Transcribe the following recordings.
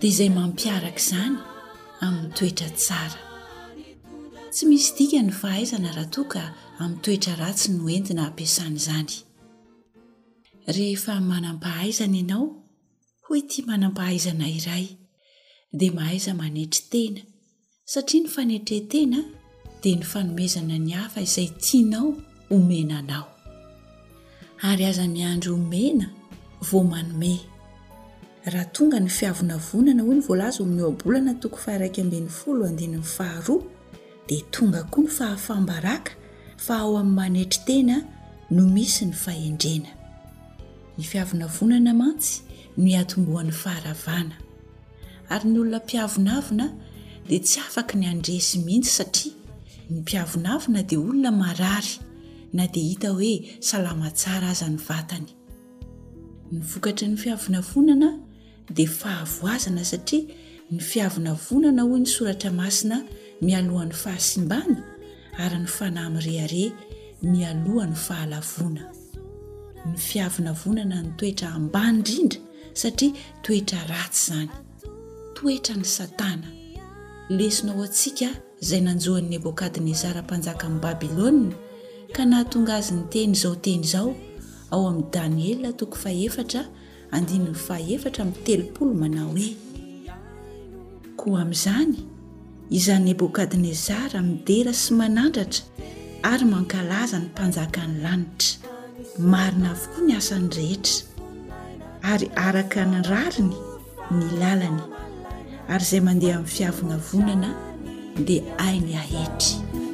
dia izay mampiaraka izany amin'ny toetra tsara. Tsy misy dikany ny fahaizana raha toa ka amin'ny toetra ratsy no entina ampiasana izany. Rehefa manam-pahaizana ianao, hoy ity manam-pahaizana iray, dia mahaiza manetry tena, Satria ny fanetren-tena dia ny fanomezana ny hafa izay tianao omena anao. Ary aza miandry omena vao manome. Raha tonga ny fiavonavonana, hoy ny voalaza ao amin'ny Ohabolana toko faha-iraika ambin'ny folo andininy faharoa, dia tonga koa ny fahafam-baraka fa ao amin'ny manetri-tena no misy ny fahendrena. Ny fiavonavonana mantsy no iatombohan'ny faharavana. Ary ny olona mpiavonavona dia tsy afaka ny handresy mihitsy satria ny mpiavonavona dia olona marary na dia hita hoe salama tsara aza ny vatany. Ny vokatry ny fiavonavonana dia fahavoazana satria ny fiavonavonana hoy ny soratra masina mialohan'ny fahasimbana ary ny fanahy mirehareha mialohan'ny fahalavoana. Ny fiavonavonana ny toetra ambany indrindra satria Toetra ratsy izany, toetra an'i Satana. Lesona ho antsika izay nanjo an'i Nebokadnezara mpanjakan'i Babylona ka nahatonga azy niteny izao teny izao ao amin'i Daniela toko fahefatra andininy fahaefatra amby telopolo manao hoe, Koa amin'izany, izany Nebokadnezara midera sy manandratra ary mankalaza ny mpanjakan'ny lanitra. Marina avokoa ny asany rehetra ary araka ny rariny ny lalany ary izay mandeha amin'ny fiavonavonana dia hainy ahetry.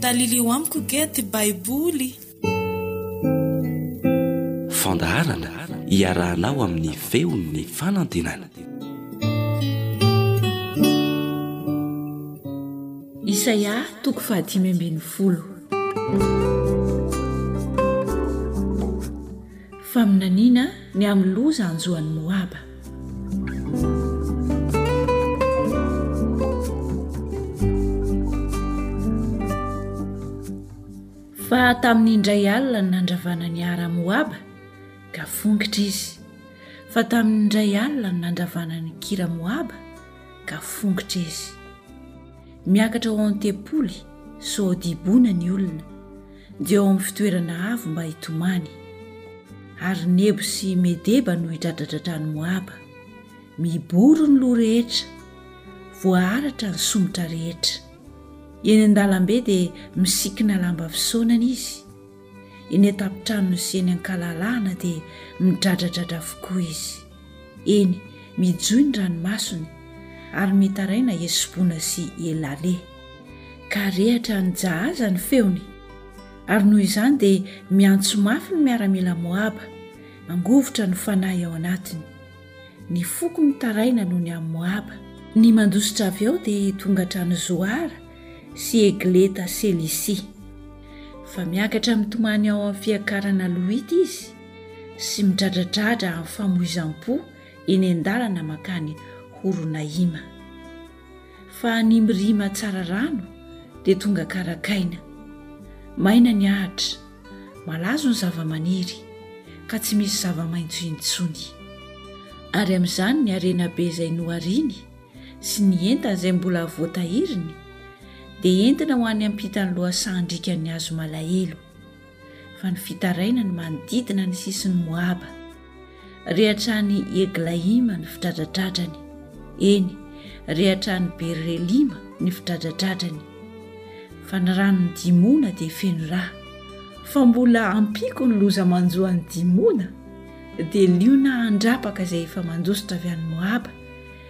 Talilio amiko ge ty Baiboly. Fandaharana iarahanao amin'ny feon'ny fanantenana. Isaia toko fahadimy ambin'ny folo. Faminaniana ny amin'ny loza hanjo an'i Moaba. Fa tamin'ny indray alina no nandravana ny Ara Moaba, ka fongitra izy. Fa tamin'ny indray alina no nandravana ny Kira Moaba, ka fongitra izy. Miakatra ho ao an-tempoly, sao dibona ny olona. dia ao amin'ny fitoerana avo mba hitomany, ary Nebo sy Medeba no hidradradradra an'i Moaba. Mibory ny loha rehetra, voaharatra ny somotra rehetra. Eny an-dalambe dia misikina lamba fisaonana izy, eny an-tampon-tranony sy eny an-kalalahana dia midradradradra avokoa izy. Eny, mijohy ny ranomasony, ary mitaraina Hesbona sy Elale. Ka rehatra any Jahaza ny feony. Ary noho izany dia miantso mafy ny miaramila Moaba, mangovitra ny fanahy ao anatiny. Ny foko mitaraina noho ny amin'i Moaba. Ny mandositra avy ao dia tonga hatrany Zoara sy Egleta-Selisia. Fa miakatra mitomany ao amin'ny fiakarana Lohita izy. sy midradradradra amin'ny famoizam-po eny an-dalana mankany Horonahima. Fa any Mirima Tsararano dia tonga karakaina. Maina ny ahitra, malazo ny zavamaniry ka tsy misy zava-maitso intsony. Ary amin'izany ny harena be izay nohariany sy ny entana izay mbola voatahiriny dia entina ho any ampitan'ny lohasahan-drikan'ny hazo malahelo. fa ny fitaraina ny manodidina ny sisin'i Moaba. Re hatrany Eglaima ny fitradratradrany, eny, re hatrany Berelima ny fitradratradrany. Fa ny ranon'i Dimona dia feno rà, fa mbola ampiako ny loza manjo an'i Dimona, dia liona handrapaka izay efa mandositra avy any Moaba,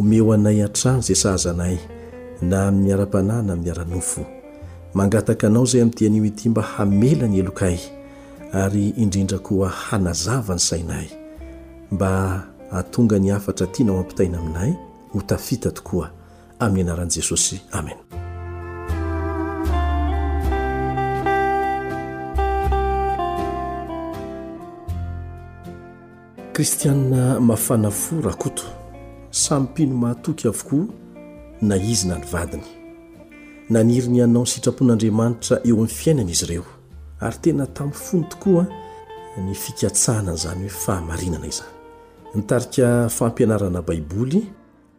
Omeo anay hatrany izay sahaza anay, na amin'ny ara-panahy na amin'ny ara-nofo. Mangataka Anao izay amin'ity anio ity mba hamela ny helokay, ary indrindra koa hanazava ny sainay, mba hahatonga ny hafatra tianao hampitaina aminay ho tafita tokoa. Amin'ny anaran'i Jesosy. Amena. Kristianina mafana fo Rakoto, samy mpino mahatoky avokoa na izy na ny vadiny. Naniry ny hanao ny sitrapon'Andriamanitra eo amin'ny fiainany izy ireo, ary tena tamin'ny fony tokoa ny fikatsahana an'izany hoe fahamarinana izany. Nitarika fampianarana Baiboly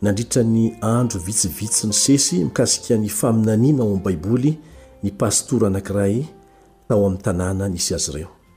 nandritra ny andro vitsivitsy nisesy mikasika ny faminaniana ao amin'ny Baiboly ny pastora anankiray tao amin'ny tanàna nisy azy ireo.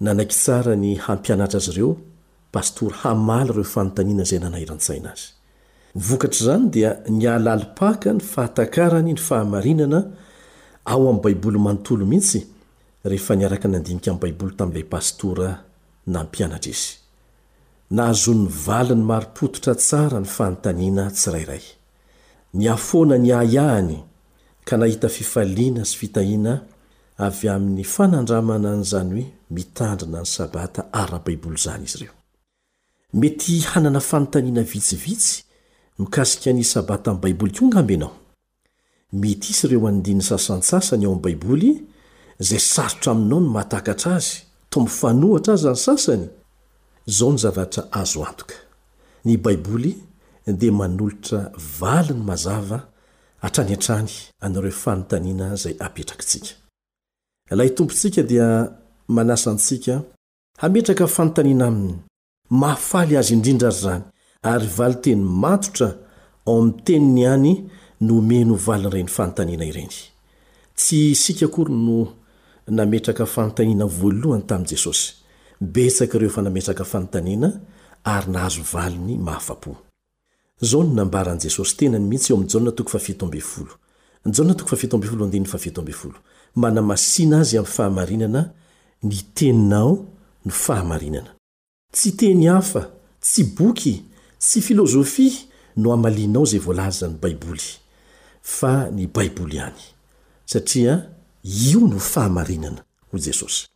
Nanaiky tsara ny hampianatra azy ireo Pastora hamaly ireo fanontaniana izay nanairan-tsaina azy. Vokatr'izany dia nihalalim-paka ny fahatakarany ny fahamarinana ao amin'ny Baiboly manontolo mihitsy rehefa niaraka nandinika ny Baiboly tamin'ilay Pastora nampianatra izy. Nahazoany valiny marim-pototra tsara ny fanontaniana tsirairay. Nihafoana ny ahiahiny ka nahita fifaliana sy fitahiana avy amin'ny fanandramana an'izany hoe mitandrina ny Sabata ara-baiboly izany izy ireo. Mety hanana fanontaniana vitsivitsy mikasika ny Sabata amin'ny Baiboly koa angamba ianao. Mety hisy ireo andininy sasantsasany ao amin'ny Baiboly izay sarotra aminao ny mahatakatra azy, toa mifanohitra aza ny sasany. Izao no zavatra azo antoka, Ny Baiboly dia manolotra valiny mazava hatrany hatrany an'ireo fanontaniana izay apetrakitsika. Ilay Tompontsika dia manasa antsika hametraka fanontaniana Aminy. Mahafaly Azy indrindra àry izany, ary valin-teny matotra ao amin'ny Teniny ihany no omeny ho valin'ireny fanontaniana ireny. Tsy isika akory no nametraka fanontaniana voalohany tamin'i Jesosy. Betsaka ireo efa nametraka fanontaniana ary nahazo valiny mahafa-po. Izao no nambaran'i Jesosy tenany mihitsy eo amin'ny Jaona toko fahafito ambin'ny folo. Jaona toko fahafito ambin'ny folo andininy fahafito ambin'ny folo. Manamasina azy amin'ny fahamarinana Ny teninao no fahamarinana. Tsy teny hafa, tsy boky, tsy filozofia no hamalianao izay voalazan'ny Baiboly, fa ny Baiboly ihany. Satria io no fahamarinana, hoy Jesosy.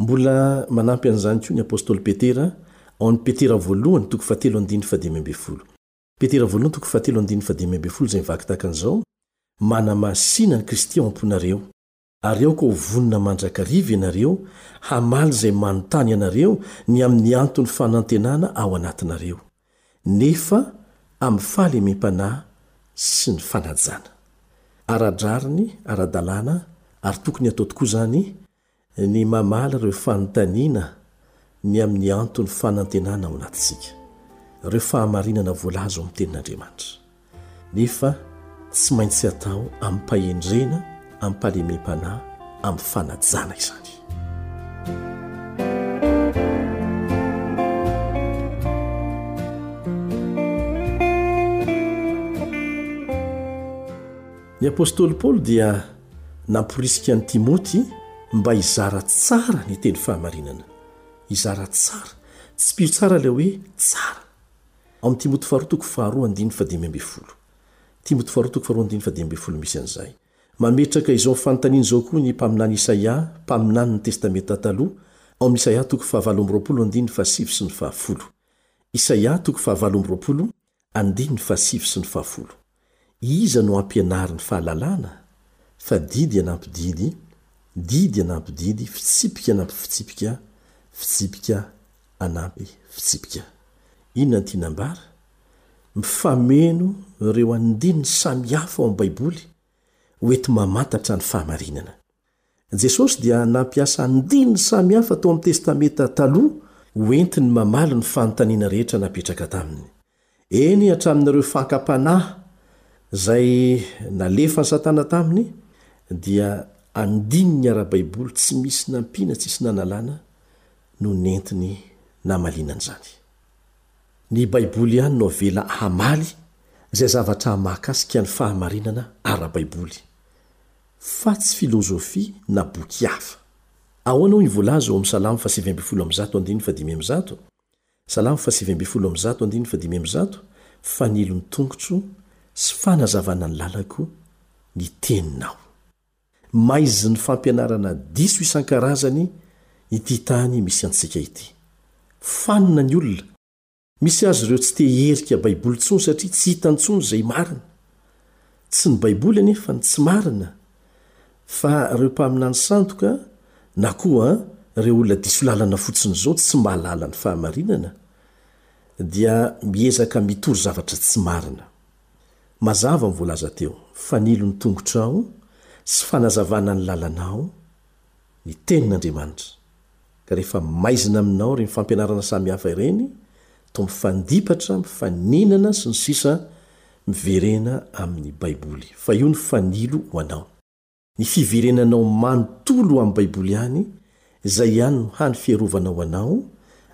Mbola manampy an'izany koa ny apostoly Petera ao amin'ny Petera voalohany toko fahatelo andininy fahadimy ambin'ny folo. Petera voalohany toko fahatelo andininy fahadimy ambin'ny folo izay mivaky tahaka an'izao, Manamasina ny Kristy ao am-ponareo, ary aoka ho vonona mandrakariva ianareo hamaly izay manontany anareo ny amin'ny anton'ny fanantenana ao anatinareo. nefa amin'ny fahalemem-panahy sy ny fanajana. Ara-drariny, ara-dalàna, ary tokony hatao tokoa izany ny mamaly ireo fanontaniana ny amin'ny anton'ny fanantenana ao anatintsika, ireo fahamarinana voalaza ao amin'ny Tenin'Andriamanitra. nefa tsy maintsy atao amim-pahendrena, amim-pahalemem-panahy, amin'ny fanajana izany. Ny apostoly Paoly dia namporisika an'i Timoty mba hizara tsara ny teny fahamarinana. Hizara tsara. Tsipiho tsara ilay hoe tsara. Ao Timoty faharoa toko faharoa andininy fahadimy ambin'ny folo. Timoty faharoa toko faharoa andininy fahadimy ambin'ny folo misy an'izay. Mametraka izao fanontaniana izao koa ny mpaminany Isaia, mpaminanin'ny Testamenta Taloha, ao amin'ny Isaia toko fahavalo amby roapolo andininy fahasivy sy ny fahafolo. Isaia toko fahavalo amby roapolo andininy fahasivy sy ny fahafolo. Iza no ampianariny fahalalana? Fa didy anampy didy, didy anampy didy, fitsipika anampy fitsipika, fitsipika anampy fitsipika. Inona no tiana ambara? Mifameno ireo andininy samihafa ao amin'ny Baiboly ho enti-mamantatra ny fahamarinana. Jesosy dia nampiasa andininy samy hafa tao amin'ny Testamenta Taloha hoentiny mamaly ny fanontaniana rehetra napetraka taminy. Eny, hatramin'ireo fakam-panahy izay nalefan'i Satana taminy, dia andininy ara-baiboly tsy misy nampiana tsisy nanalana no nentiny namaliana an'izany. Ny Baiboly ihany no avela hamaly izay zavatra mahakasika ny fahamarinana ara-baiboly. fa tsy filozofia na boky hafa. Ahoana hoy ny voalaza ao amin'ny Salamo fahasivy ambin'ny folo amby zato andininy fahadimy amby zato? Salamo fahasivy ambin'ny folo amby zato andininy fahadimy amby zato, Fanilo ny tongotro sy fanazavana ny lalako ny teninao. Maizin'ny fampianarana diso isan-karazany ity tany misy antsika ity. Fanina ny olona. Misy aza ireo tsy te hierika Baiboly intsony satria tsy hita intsony izay marina. Tsy ny Baiboly anefa no tsy marina fa ireo mpaminany sandoka na koa ireo olona diso lalana fotsiny izao tsy mahalala ny fahamarinana dia miezaka mitory zavatra tsy marina. Mazava ny voalaza teo, fanilo ny tongotrao sy fanazavana ny lalanao ny tenin'Andriamanitra. Ka rehefa maizina aminao ireny fampianarana samy hafa ireny, toa mifandipatra, mifaninana, sy ny sisa Miverena amin'ny Baiboly, fa io no fanilo ho anao. Ny fiverenanao manontolo amin'ny Baiboly ihany, izay ihany no hany fiarovana ho anao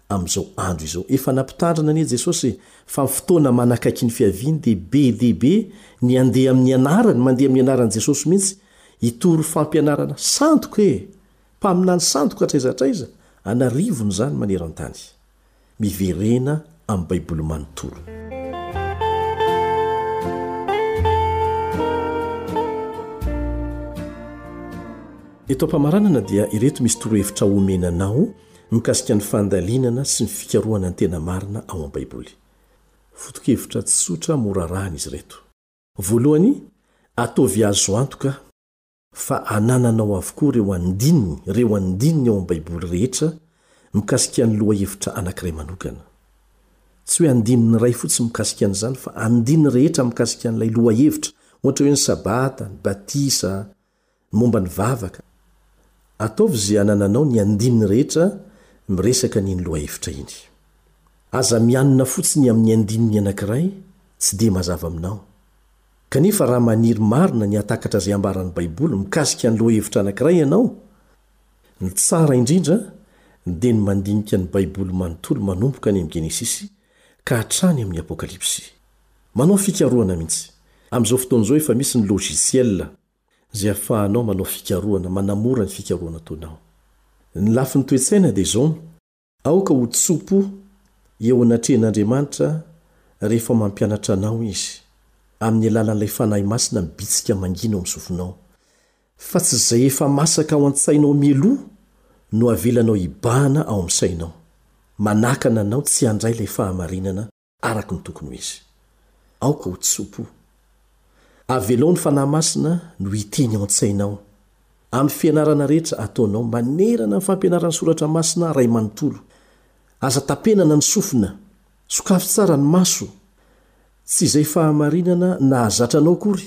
amin'izao andro izao. Efa nampitandrina anie Jesosy fa amin'ny fotoana manakaiky ny fiaviany dia be dia be ny handeha amin'ny anarany, mandeha amin'ny anaran'i Jesosy mihitsy, hitory fampianarana sandoka e! Mpaminany sandoka hatraiza hatraiza an'arivony izany maneran-tany. Miverena amin'ny Baiboly manontolo. Eto am-pamaranana dia ireto misy torohevitra omena anao mikasika ny fandalinana sy ny fikarohana ny tena marina ao am-baiboly. Foto-kevitra tsotra mora arahana izy ireto. Voalohany, Ataovy azo antoka. fa anananao avokoa ireo andininy, ireo andininy ao amin'ny Baiboly rehetra mikasika ny lohahevitra anankiray manokana. Tsy hoe andininy iray fotsiny mikasika an'izany, fa andininy rehetra mikasika an'ilay lohahevitra, ohatra hoe ny Sabata, ny batisa, ny momba ny vavaka. Ataovy izay anananao ny andininy rehetra miresaka an'iny lohahevitra iny. Aza mianina fotsiny amin'ny andininy anankiray tsy dia mazava aminao. Kanefa raha maniry marina ny hahatakatra izay ambaran'ny Baiboly mikasika ny lohahevitra anankiray ianao, ny tsara indrindra dia ny mandinika ny Baiboly manontolo manomboka any amin'ny Genesisy ka hatrany amin'ny Apokalypsy. Manao fikarohana mihitsy. Amin'izao fotoana izao efa misy ny logiciel izay ahafahanao manao fikarohana manamora ny fikarohana ataonao. Ny lafiny toe-tsaina dia izao no. Aoka ho tso-po eo anatrehan'Andriamanitra rehefa mampianatra anao Izy, amin'ny alalan'ilay Fanahy Masina mibitsika mangina ao amin'ny sofinao, fa tsy izay efa masaka ao an-tsainao mialoha no avelanao hibahana ao amin'ny sainao, manakana anao tsy handray ilay fahamarinana araka ny tokony ho izy. Aoka ho tso-po. Avelao ny Fanahy Masina no hiteny ao an-tsainao, amin'ny fianarana rehetra ataonao manerana ny fampianaran'ny Soratra Masina iray manontolo. Aza tapenana ny sofina. Sokafy tsara ny maso. Tsy izay fahamarinana nahazatra anao akory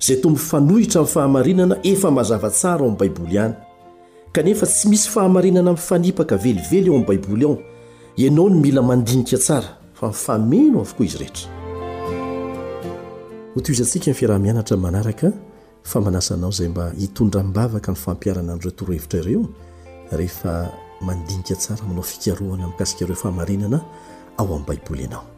izay toa mifanohitra amin'ny fahamarinana efa mazava tsara ao amin'ny Baiboly ihany. Kanefa tsy misy fahamarinana mifanipaka velively ao amin'ny Baiboly ao, ianao no mila mandinika tsara, fa mifameno avokoa izy rehetra. Hotohizantsika ny fiaraha-mianatra manaraka, fa manasa anao izay mba hitondra am-bavaka ny fampiharana an'ireo torohevitra ireo, rehefa mandinika tsara, manao fikarohana mikasika ireo fahamarinana ao amin'ny Baiboly ianao.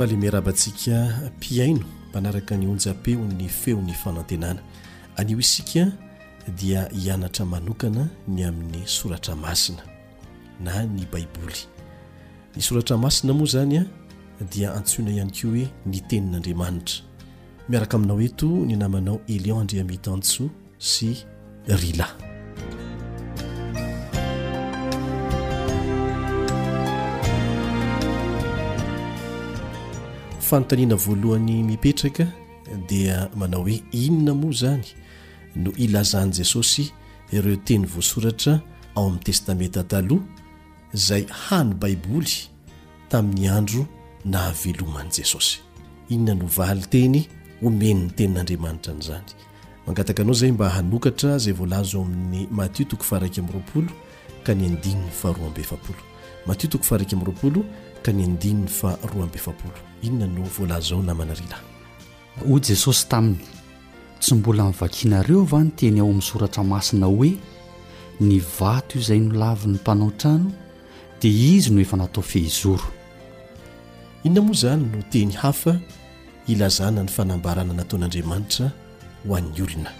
Faly miarahaba antsika mpihaino mpanaraka ny onjam-peon'ny feon'ny fanantenana. Anio isika dia hianatra manokana ny amin'ny soratra masina na ny Baiboly. Ny soratra masina moa izany dia antsoina ihany koa hoe ny tenin'Andriamanitra. Miaraka aminao eto ny namanao Elion Andriamitansoa sy Rila. fanontaniana voalohany mipetraka dia manao hoe inona moa zany no ilazan'i jesosy ireo teny voasoratra ao amin'ny testamenta taloha izay hany baiboly tamin'ny andro nahaveloman'i Jesosy. Inona no valin-teny omen'ny Tenin'Andriamanitra an'izany? Mangataka anao izay mba hanokatra izay voalaza ao amin'ny Matio toko faharaika amby roapolo ka ny andininy faharoa amby efapolo. Matio toko faharaika amby roapolo ka ny andininy faharoa amby efapolo. Inona no voalaza ao namana ry lahy? Hoy Jesosy taminy, Tsy mbola novakianareo va ny teny ao amin'ny Soratra Masina hoe, Ny vato izay nolavin'ny mpanao trano, dia izy no efa natao fehizoro? Inona moa izany no teny hafa ilazana ny fanambarana nataon'Andriamanitra ho an'ny olona?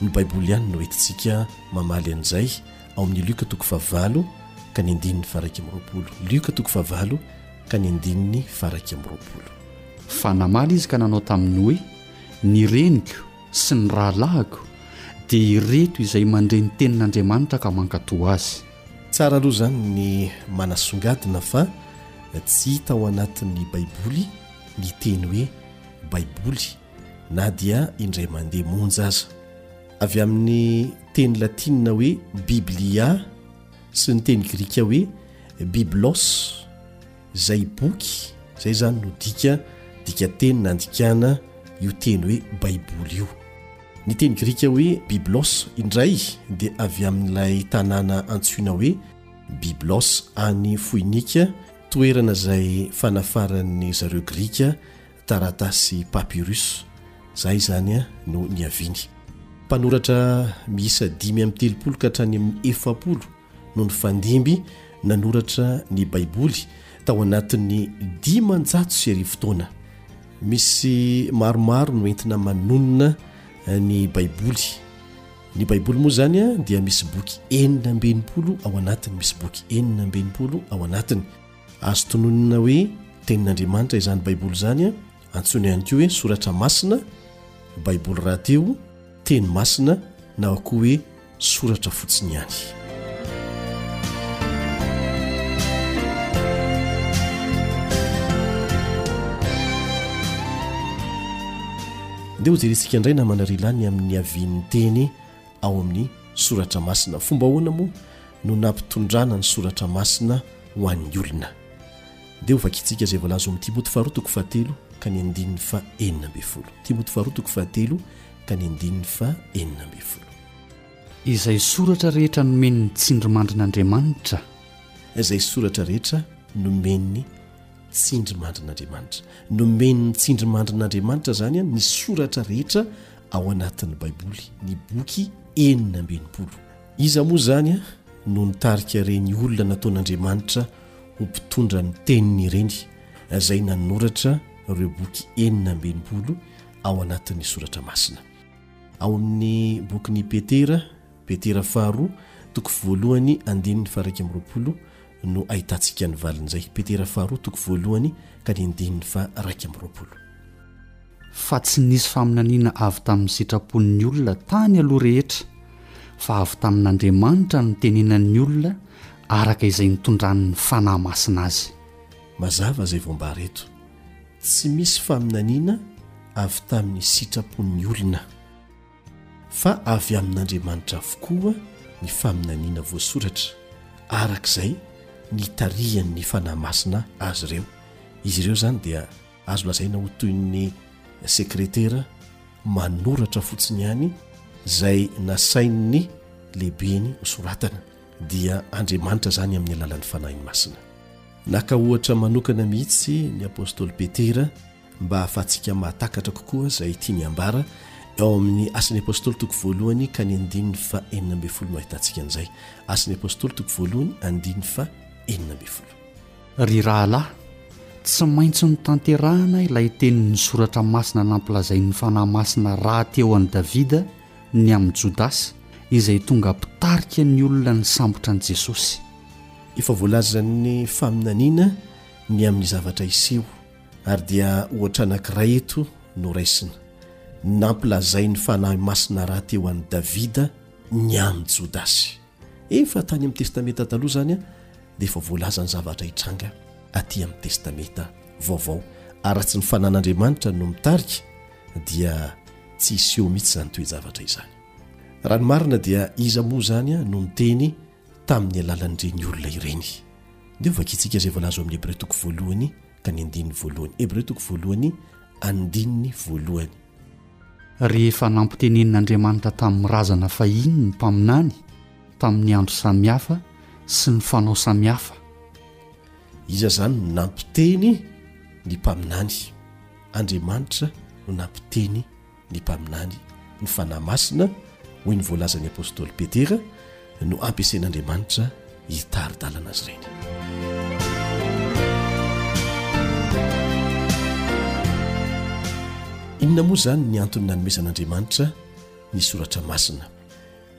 Ny Baiboly ihany no entintsika mamaly an'izay ao amin'ny Lioka toko fahavalo ka ny andininy faha-iraika amby roapolo. Lioka toko fahavalo. ka ny andininy faharaika amby roapolo. Fa namaly izy ka nanao taminy hoe, Ny reniko sy ny rahalahiko dia ireto izay mandre ny tenin'Andriamanitra ka mankatò azy. Tsara aloha izany ny manasongadina fa tsy hita ao anatin'ny Baiboly ny teny hoe Baiboly na dia indray mandeha monja aza. Avy amin'ny teny latinina hoe Biblia, sy ny teny grika hoe biblos izay boky izay izany no dika dikateny nandikana io teny hoe baiboly io ny teny grika hoe biblos indray dia avy amin'ilay tanàna antsoina hoe biblos any foinika toerana izay fanafaran'ny zareo grika taratasy papyrus. Izay izany no niaviany. Mpanoratra miisa dimy amby telopolo ka hatrany amin'ny efapolo no nifandimby nanoratra ny Baiboly tao anatin'ny dimanjato sy arivo taona. Misy maromaro no entina manonona ny Baiboly. Ny Baiboly moa izany dia misy boky enina amby enimpolo ao anatiny, misy boky enina amby enimpolo ao anatiny. Azo tononina hoe Tenin'Andriamanitra izany Baiboly izany, antsoina ihany koa hoe Soratra Masina, Baiboly rahateo, Teny Masina na koa hoe Soratra fotsiny ihany. Andeha hojerentsika indray namana Rila ny amin'ny havian'ny teny ao amin'ny soratra masina. Fomba ahoana moa no nampitondrana ny soratra masina ho an'ny olona. Dia hovakintsika izay voalaza ao amin'ny Timoty faharoa toko fahatelo ka ny andininy fahenina ambin'ny folo. Timoty faharoa toko fahatelo ka ny andininy fahenina ambin'ny folo. Izay soratra rehetra nomen'ny tsindrimandrin'Andriamanitra. Izay soratra rehetra nomen'ny tsindrimandrin'Andriamanitra. Nomen'ny tsindrimandrin'Andriamanitra izany ny soratra rehetra ao anatin'ny Baiboly, ny boky enina amby enimpolo. Iza moa izany no nitarika ireny olona nataon'Andriamanitra ho mpitondra ny Teniny ireny, izay nanoratra ireo boky enina amby enimpolo ao anatin'ny Soratra Masina? Ao amin'ny bokin' i Petera, Petera faharoa, toko voalohany, andininy faha-iraika amby roapolo, no ahitantsika ny valin'izay. Petera faharoa, toko voalohany ka ny andininy faha-iraika amby roapolo. fa tsy nisy faminaniana avy tamin'ny sitrapon'ny olona tany aloha rehetra, fa avy tamin'Andriamanitra ny nitenenan'ny olona araka izay nitondran'ny Fanahy Masina azy. Mazava izay voambara eto, tsy misy faminaniana avy tamin'ny sitrapon'ny olona, fa avy amin'Andriamanitra avokoa ny faminaniana voasoratra, araka izay nitarihan'ny Fanahy Masina azy ireo, izy ireo izany dia. Azo lazaina ho toy ny sekretera manoratra fotsiny ihany izay nasain'ny lehibeny ho soratana, dia Andriamanitra izany amin'ny alalan'ny Fanahiny Masina. Naka ohatra manokana mihitsy ny apostoly Petera mba hahafahantsika mahatakatra kokoa izay tiany hambara ao amin'ny Asan'ny Apostoly toko voalohany ka ny andininy fa enina ambin'ny folo no ahitantsika an'izay. Asan'ny Apostoly toko voalohany andininy fa enina ambin'ny folo. Ry rahalahy, tsy maintsy notanterahina ilay tenin'ny Soratra Masina nampilazain'ny Fanahy Masina rahateo an'i Davida ny amin'i Jodasy izay tonga mpitarika ny olona nisambotra an'i Jesosy. Efa voalazan'ny faminaniana ny amin'ny zavatra hiseho, ary dia ohatra anankiray eto no raisina, Nampilazain'ny Fanahy Masina rahateo an'i Davida ny amin'i Jodasy. Efa tany amin'ny Testamenta Taloha izany dia efa voalazan'ny zavatra hitranga aty amin'ny Testamenta Vaovao ary raha tsy ny fanan'Andriamanitra no mitarika dia tsy hiseho mihitsy izany toe-javatra izany. Raha ny marina dia iza moa izany no niteny tamin'ny alalan'ireny olona ireny? Dia ho vakintsika izay voalaza ao amin'ny Hebreo toko voalohany ka ny andininy voalohany. Hebreo toko voalohany andininy voalohany. Rehefa nampitenenin'Andriamanitra tamin'ny razana fahiny ny mpaminany tamin'ny andro samihafa sy ny fanao samihafa. Iza izany no nampiteny ny mpaminany? Andriamanitra no nampiteny ny mpaminany ny Fanahy Masina, hoy ny voalazan'ny apostoly Petera, no ampiasain'Andriamanitra hitari-dalana azy ireny. Inona moa izany ny antony nanomezan'Andriamanitra ny soratra masina?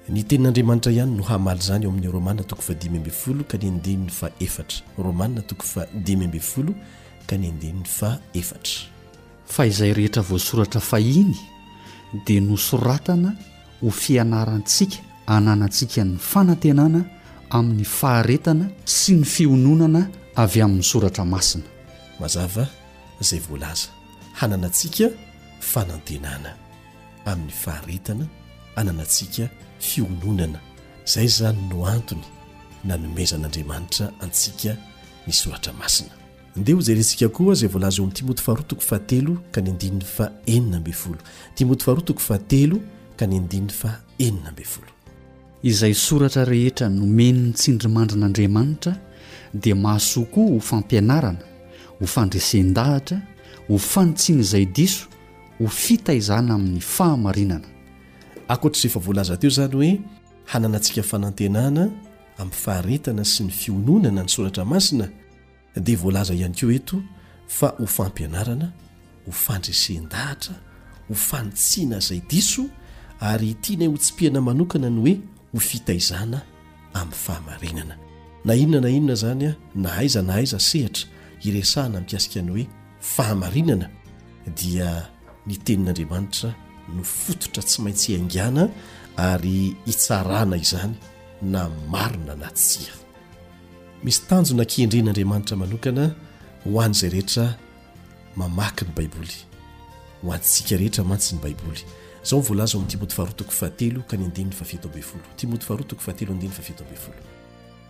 Ny tenin'Andriamanitra ihany no hamaly izany eo amin'ny Romana toko fa dimy ambin'ny folo ka ny andininy fa efatra. Romana toko fa dimy ambin'ny folo ka ny andininy fa efatra. Fa izay rehetra voasoratra fahiny dia nosoratana ho fianarantsika hananantsika ny fanantenana amin'ny faharetana sy ny fiononana avy amin'ny soratra masina. Mazava izay voalaza, hananantsika fanantenana amin'ny faharetana, hananantsika fiononana. Izay izany no antony nanomezan'Andriamanitra antsika ny soratra masina. Ndeha hojerentsika koa izay voalaza eo amin'ny Timoty faharoa toko fahatelo ka ny andininy fahenina ambin'ny folo. Timoty faharoa toko fahatelo ka ny andininy fahenina ambin'ny folo. Izay soratra rehetra nomen'ny tsindrimandrin'Andriamanitra dia mahasoa koa ho fampianarana, ho fandresen-dahatra, ho fanitsiana izay diso, ho fitaizana amin'ny fahamarinana. Ankoatr'izay efa voalaza teo izany hoe hananantsika fanantenana amin'ny faharetana sy ny fiononana ny soratra masina, dia voalaza ihany koa eto fa ho fampianarana, ho fandresen-dahatra, ho fanitsiana izay diso ary tianay ho tsipihana manokana ny hoe ho fitaizana amin'ny fahamarinana. Na inona na inona izany, na aiza na aiza sehatra iresahana mikasika ny hoe fahamarinana dia ny tenin'Andriamanitra no fototra tsy maintsy hiaingàna ary hitsarana izany na marina na tsia. Misy tanjona kendren' Andriamanitra manokana ho an' izay rehetra mamaky ny Baiboly. Ho antsika rehetra mantsy ny Baiboly. Izao ny voalaza ao amin' ny Timoty faharoa toko fahatelo ka ny andininy fahafito ambin'ny folo. Timoty faharoa toko fahatelo andininy fahafito ambin'ny folo.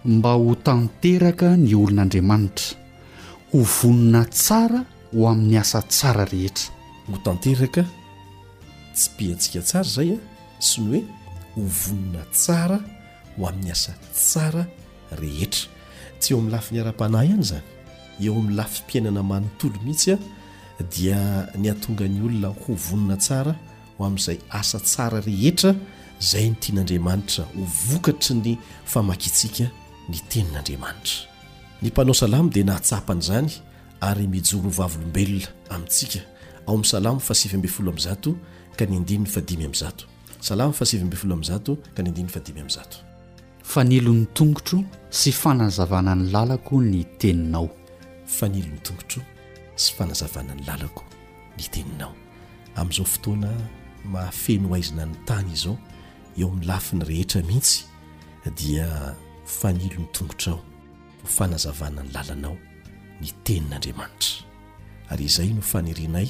Mba ho tanteraka ny olon' Andriamanitra, ho vonona tsara ho amin' ny asa tsara rehetra. Ho tanteraka, tsipihantsika tsara izay a, sy ny hoe ho vonona tsara. ho amin'ny asa tsara rehetra. Tsy eo amin'ny lafiny ara-panahy ihany izany, eo amin'ny lafim-piainana manontolo mihitsy dia ny hahatonga ny olona ho vonona tsara ho amin'izay asa tsara rehetra izay ny tian'Andriamanitra ho vokatry ny famakiantsika ny Tenin'Andriamanitra. Ny mpanao salamo dia nahatsapa an'izany ary mijoro ho vavolombelona amintsika ao amin'ny Salamo fahasivy ambin'ny folo amby zato ka ny andininy fahadimy amby zato. Salamo fahasivy ambin'ny folo amby zato ka ny andininy fahadimy amby zato. Fanilo ny tongotro sy fanazavana ny lalako ny teninao. Fanilo ny tongotro sy fanazavana ny lalako ny teninao. Amin'izao fotoana mahafeno haizina ny tany izao, eo amin'ny lafiny rehetra mihitsy, dia fanilo ny tongotrao ho fanazavana ny lalanao ny tenin'Andriamanitra. Ary izay no fanirianay.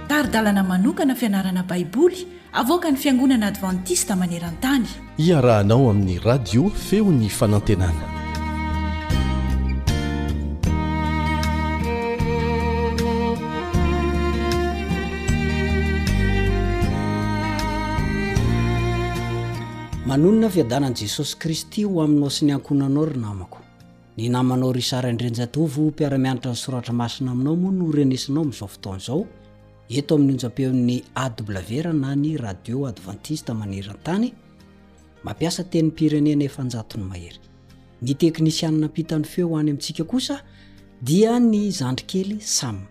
Tari-dalana manokana fianarana Baiboly avoakan'ny Fiangonana Advantista maneran-tany. Iarahanao amin'ny Radio Feon'ny Fanantenana. Manonona fiadanan'i Jesosy Kristy ho aminao sy ny ankohonanao ry namako. Ny namanao Richard Andrianjatovo mpiara-mianatra ny soratra masina aminao moa no renesinao amin'izao fotoana izao eto amin'ny onjam-peon'ny AWR na ny radio advantista maneran-tany mampiasa tenim-pirenena efa an-jatony mahery. Ny teknisianina ampitany feo any amintsika kosa dia ny zandrikely Sam.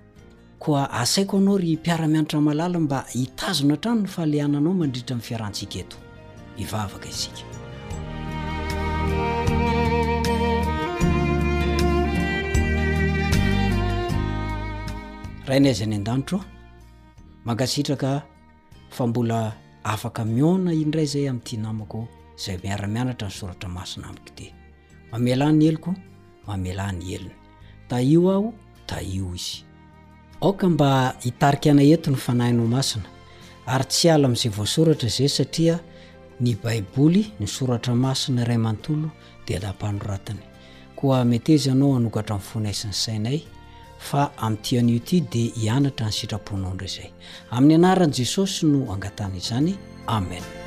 Koa asaiko anao ry mpiara-mianatra malala mba hitazona hatrany ny falehananao mandritra ny fiarahantsika eto. Hivavaka isika. Rainay izay any an-danitro, mankasitraka fa mbola afaka mihaona indray izay amin'ity namako izay miara-mianatra ny soratra masina amiko ity. Mamelà ny heloko, mamelà ny helony. Tahio aho, tahio izy. Aoka mba hitarika anay eto ny Fanahinao Masina, ary tsy hiala amin'izay voasoratra izay, satria ny Baiboly, ny Soratra Masina iray manontolo, dia lapa anoratiny. Koa meteza Ianao hanokatra ny fonay sy ny sainay, fa amin'ity anio ity dia hianatra ny sitraponao indray izay. Amin'ny anaran'i Jesosy no angatahana izany. Amen.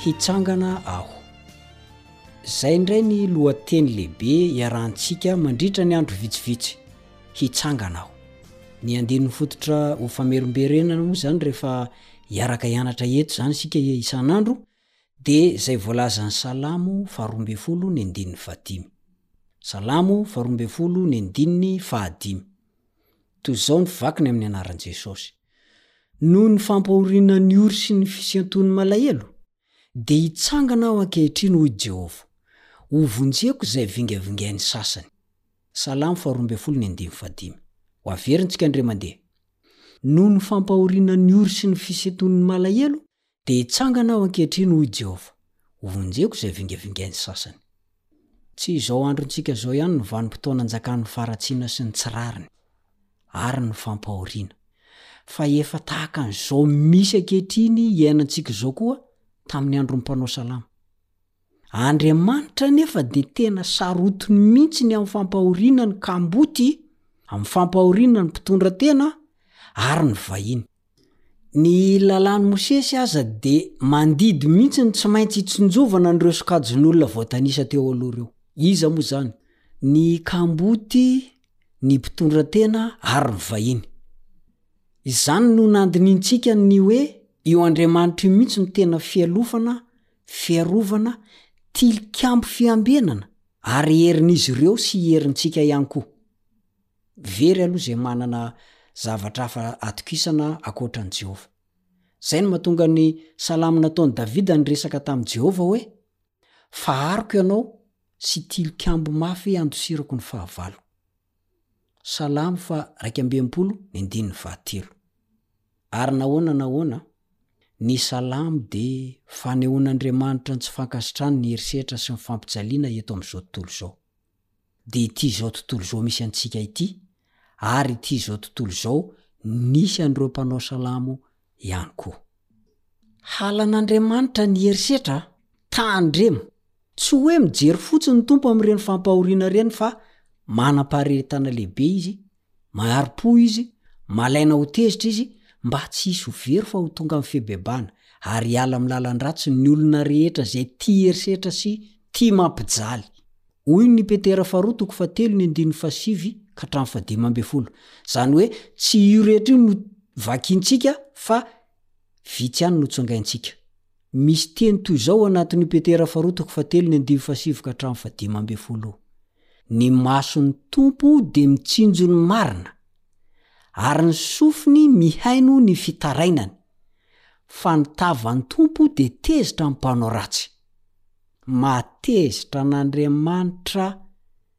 hitsangana aho. Izay indray ny lohateny lehibe iarahantsika mandritra ny andro vitsivitsy, hitsangana aho. Ny andinin'ny fototra ho famerimberenana moa izany rehefa Hiaraka hianatra eto izany isika isan'andro dia izay voalazan'ny Salamo faharoa ambin'ny folo ny andininy fahadimy. Salamo faharoa ambin'ny folo ny andininy fahadimy. Toy izao ny vakiny amin'ny anaran'i Jesosy. Noho ny fampahoriana ny ory sy ny fisian-tony malahelo, Dia hitsangana aho ankehitriny, hoy i Jehovah, hovonjeko izay vingavingain'ny sasany. Salamo faharoa ambin'ny folo ny andininy fahadimy. Ho averintsika indray mandeha. Noho ny fampahorinan'ny ory sy ny fisinton'ny malahelo, dia hitsangana aho ankehitriny, hoy i Jehovah, hovonjeko izay vingavingain'ny sasany. Tsy izao androntsika izao ihany no vanim-potoana anjakan'ny faharatsiana sy ny tsy rariny ary ny fampahoriana, fa efa tahaka an'izao misy ankehitriny iainantsika izao koa tamin'ny andron'ny mpanao salamo. Andriamanitra anefa dia tena sarotiny mihitsy ny amin'ny fampahoriana ny kamboty, amin'ny fampahoriana ny mpitondra tena ary ny vahiny. Ny Lalàn'i Mosesy aza dia mandidy mihitsy ny tsy maintsy hitsinjovana an'ireo sokajin'olona voatanisa teo aloha ireo. Iza moa izany? Ny kamboty, ny mpitondra tena, ary ny vahiny. Izany no nandinihintsika ny hoe io Andriamanitra io mihitsy no tena fialofana, fiarovana, tilikambo fiambenana, ary herin'izy ireo sy herintsika ihany koa. Very aloha izay manana zavatra hafa atokisana ankoatra an'i Jehovah. Izay no mahatonga ny salamo nataon'i Davida niresaka tamin'i Jehovah hoe, Fahariko ianao sy tilikambo mafy handosirako ny fahavaloko. Salamo faha iraika amby enimpolo ny andininy fahatelo. Ary nahoana na ahoana, ny salamo dia fanehoan'Andriamanitra ny tsy fankasitrahany ny herisetra sy ny fampijaliana eto amin'izao tontolo izao. dia ity izao tontolo izao misy antsika ity ary ity izao tontolo izao nisy an'ireo mpanao salamo ihany koa. Halan'Andriamanitra ny herisetra a! Tandremo! Tsy hoe mijery fotsiny ny Tompo amin'ireny fampahoriana ireny fa manam-pahareretana lehibe Izy Mahari-po izy, malaina ho tezitra izy mba tsy hisy ho very fa ho tonga amin'ny fibebahana ary hiala amin'ny lalan-dratsy ny olona rehetra izay tia herisetra sy tia mampijaly. Hoy ny Petera faharoa toko fahatelo ny andininy fahasivy ka hatramin'ny fahadimy ambin'ny folo. Izany hoe tsy io rehetra io no vakintsika fa vitsy ihany no tsongaintsika. Misy teny toy izao ao anatin'io Petera faharoa toko fahatelo ny andininy fahasivy ka hatramin'ny fahadimy ambin'ny folo, Ny mason'ny Tompo dia mitsinjo ny marina, ary ny sofiny mihaino ny fitarainany, fa ny tavan'ny Tompo dia tezitra amin'ny mpanao ratsy. Mahatezitra an'Andriamanitra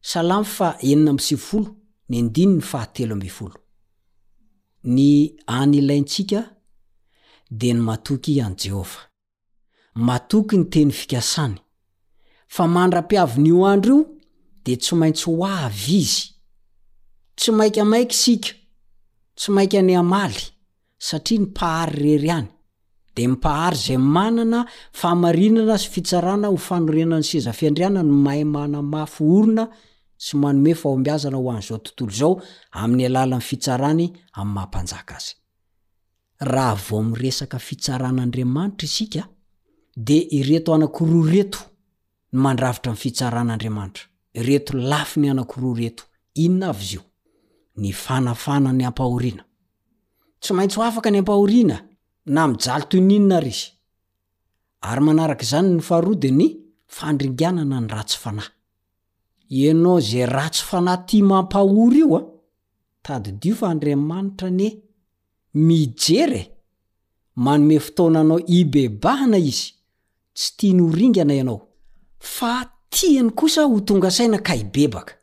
Salamo faha enina amby sivifolo ny andininy faha telo ambin'ny folo Ny an ilaintsika dia ny matoky an'i Jehovah, matoky ny teny fikasany, fa mandra-piavin'io andro io dia tsy maintsy ho avy izy. Tsy maika maika isika, tsy maika ny hamaly, satria ny Mpahary irery ihany dia Mpahary izay manana fahamarinana sy fitsarana ho fanorenan'ny seza fiandrianany no mahay manamafy orina sy manome fahombiazana ho an'izao tontolo izao amin'ny alalan'ny fitsarany amin'ny maha mpanjaka azy. Raha vao miresaka fitsaran'Andriamanitra isika dia ireto anankiroa ireto no mandrafitra ny fitsaran'Andriamanitra, ireto lafiny anankiroa ireto, inona avy izy io? Ny fanafana ny ampahoriana. Tsy maintsy ho afaka ny ampahoriana na mijaly toy ny inona ary izy. Ary manaraka izany ny faharoa dia ny fandringanana ny ratsy fanahy. Ianao izay ratsy fanahy tia mampahory io a! tadidio fa Andriamanitra anie mijery e! manome fotoana anao hibebahana Izy, tsy tiany ho ringana ianao, fa tiany kosa ho tonga saina ka hibebaka.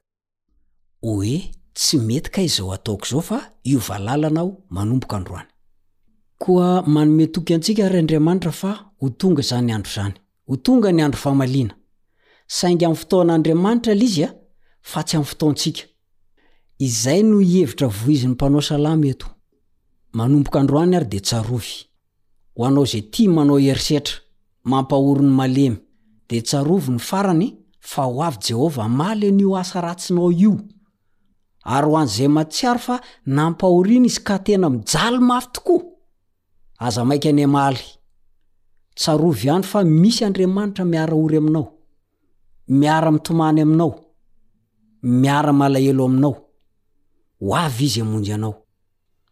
Oe tsy mety kay zao ataoko zao fa hiova lalana aho manomboka androany. Koa manome toky antsika ary Andriamanitra fa ho tonga izany andro izany. Ho tonga ny andro famaliana. Saingy amin'ny fotoan' Andriamanitra lay izy fa tsy amin'ny fotoantsika. Izay no hihevitra voizin'ny mpanao salamo eto. Manomboka androany ary dia tsarovy. Ho anao izay tia manao herisetra mampahory ny malemy, dia tsarovy ny farany fa ho avy Jehovah hamaly an'io asa ratsinao io. Ary ho an'izay mahatsiaro fa nampahoriana izy ka tena mijaly mafy tokoa, aza maika ny hamaly. Tsarovy ihany fa misy Andriamanitra miara-ory aminao, miara-mitomany aminao, miara-malahelo aminao. Ho avy izy hamonjy anao.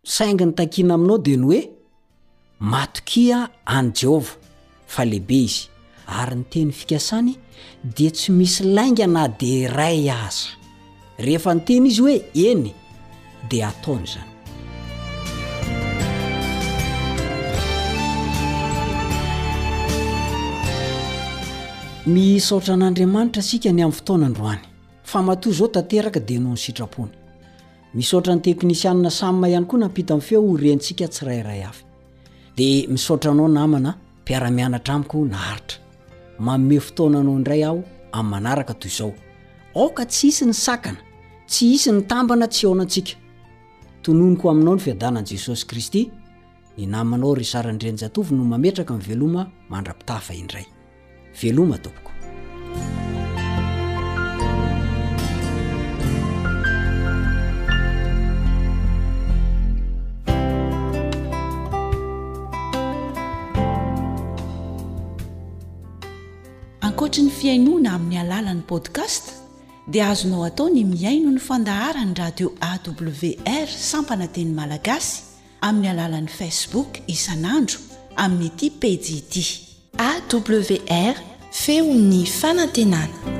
Saingy ny takiana aminao dia ny hoe, Matokia an'i Jehovah, fa lehibe izy. Ary ny teny fikasany dia tsy misy lainga na dia iray aza. Rehefa niteny izy hoe eny, dia ataony izany. Misaotra an'Andriamanitra isika ny amin'ny fotoana androany, fa matoa izao tanteraka dia noho ny sitrapony. Misaotra ny teknisianina Sam ihany koa nampita ny feo ho rentsika tsirairay avy. Dia misaotra anao namana mpiara-mianatra amiko naharitra. Manome fotoana anao indray aho amin'ny manaraka toy izao. Aoka tsy hisy ny sakana, tsy hisy ny tambana tsy hihaona antsika. Tononiko aminao ny fiadanan'i Jesosy Kristy, ny namanao Richard Andrianjatovo no mametraka ny veloma mandra-pitafa indray. Veloma tompoko. Ankoatry ny fihainoana amin'ny alalan'ny podcast dia azonao atao ny mihaino ny fandaharan'ny radio awr sampana teny malagasy amin'ny alalan'ny Facebook isan'andro amin'ity pejy ity. AWR, Feon'ny fanantenana.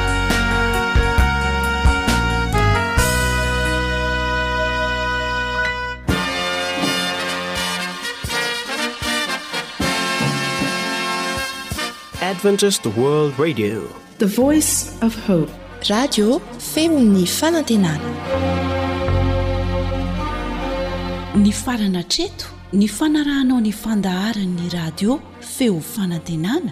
adventist world radio the voice of hope radio feon'ny fanantenana ny farana treto ny fanarahanao ny fandaharan'ny radio feo fanantenana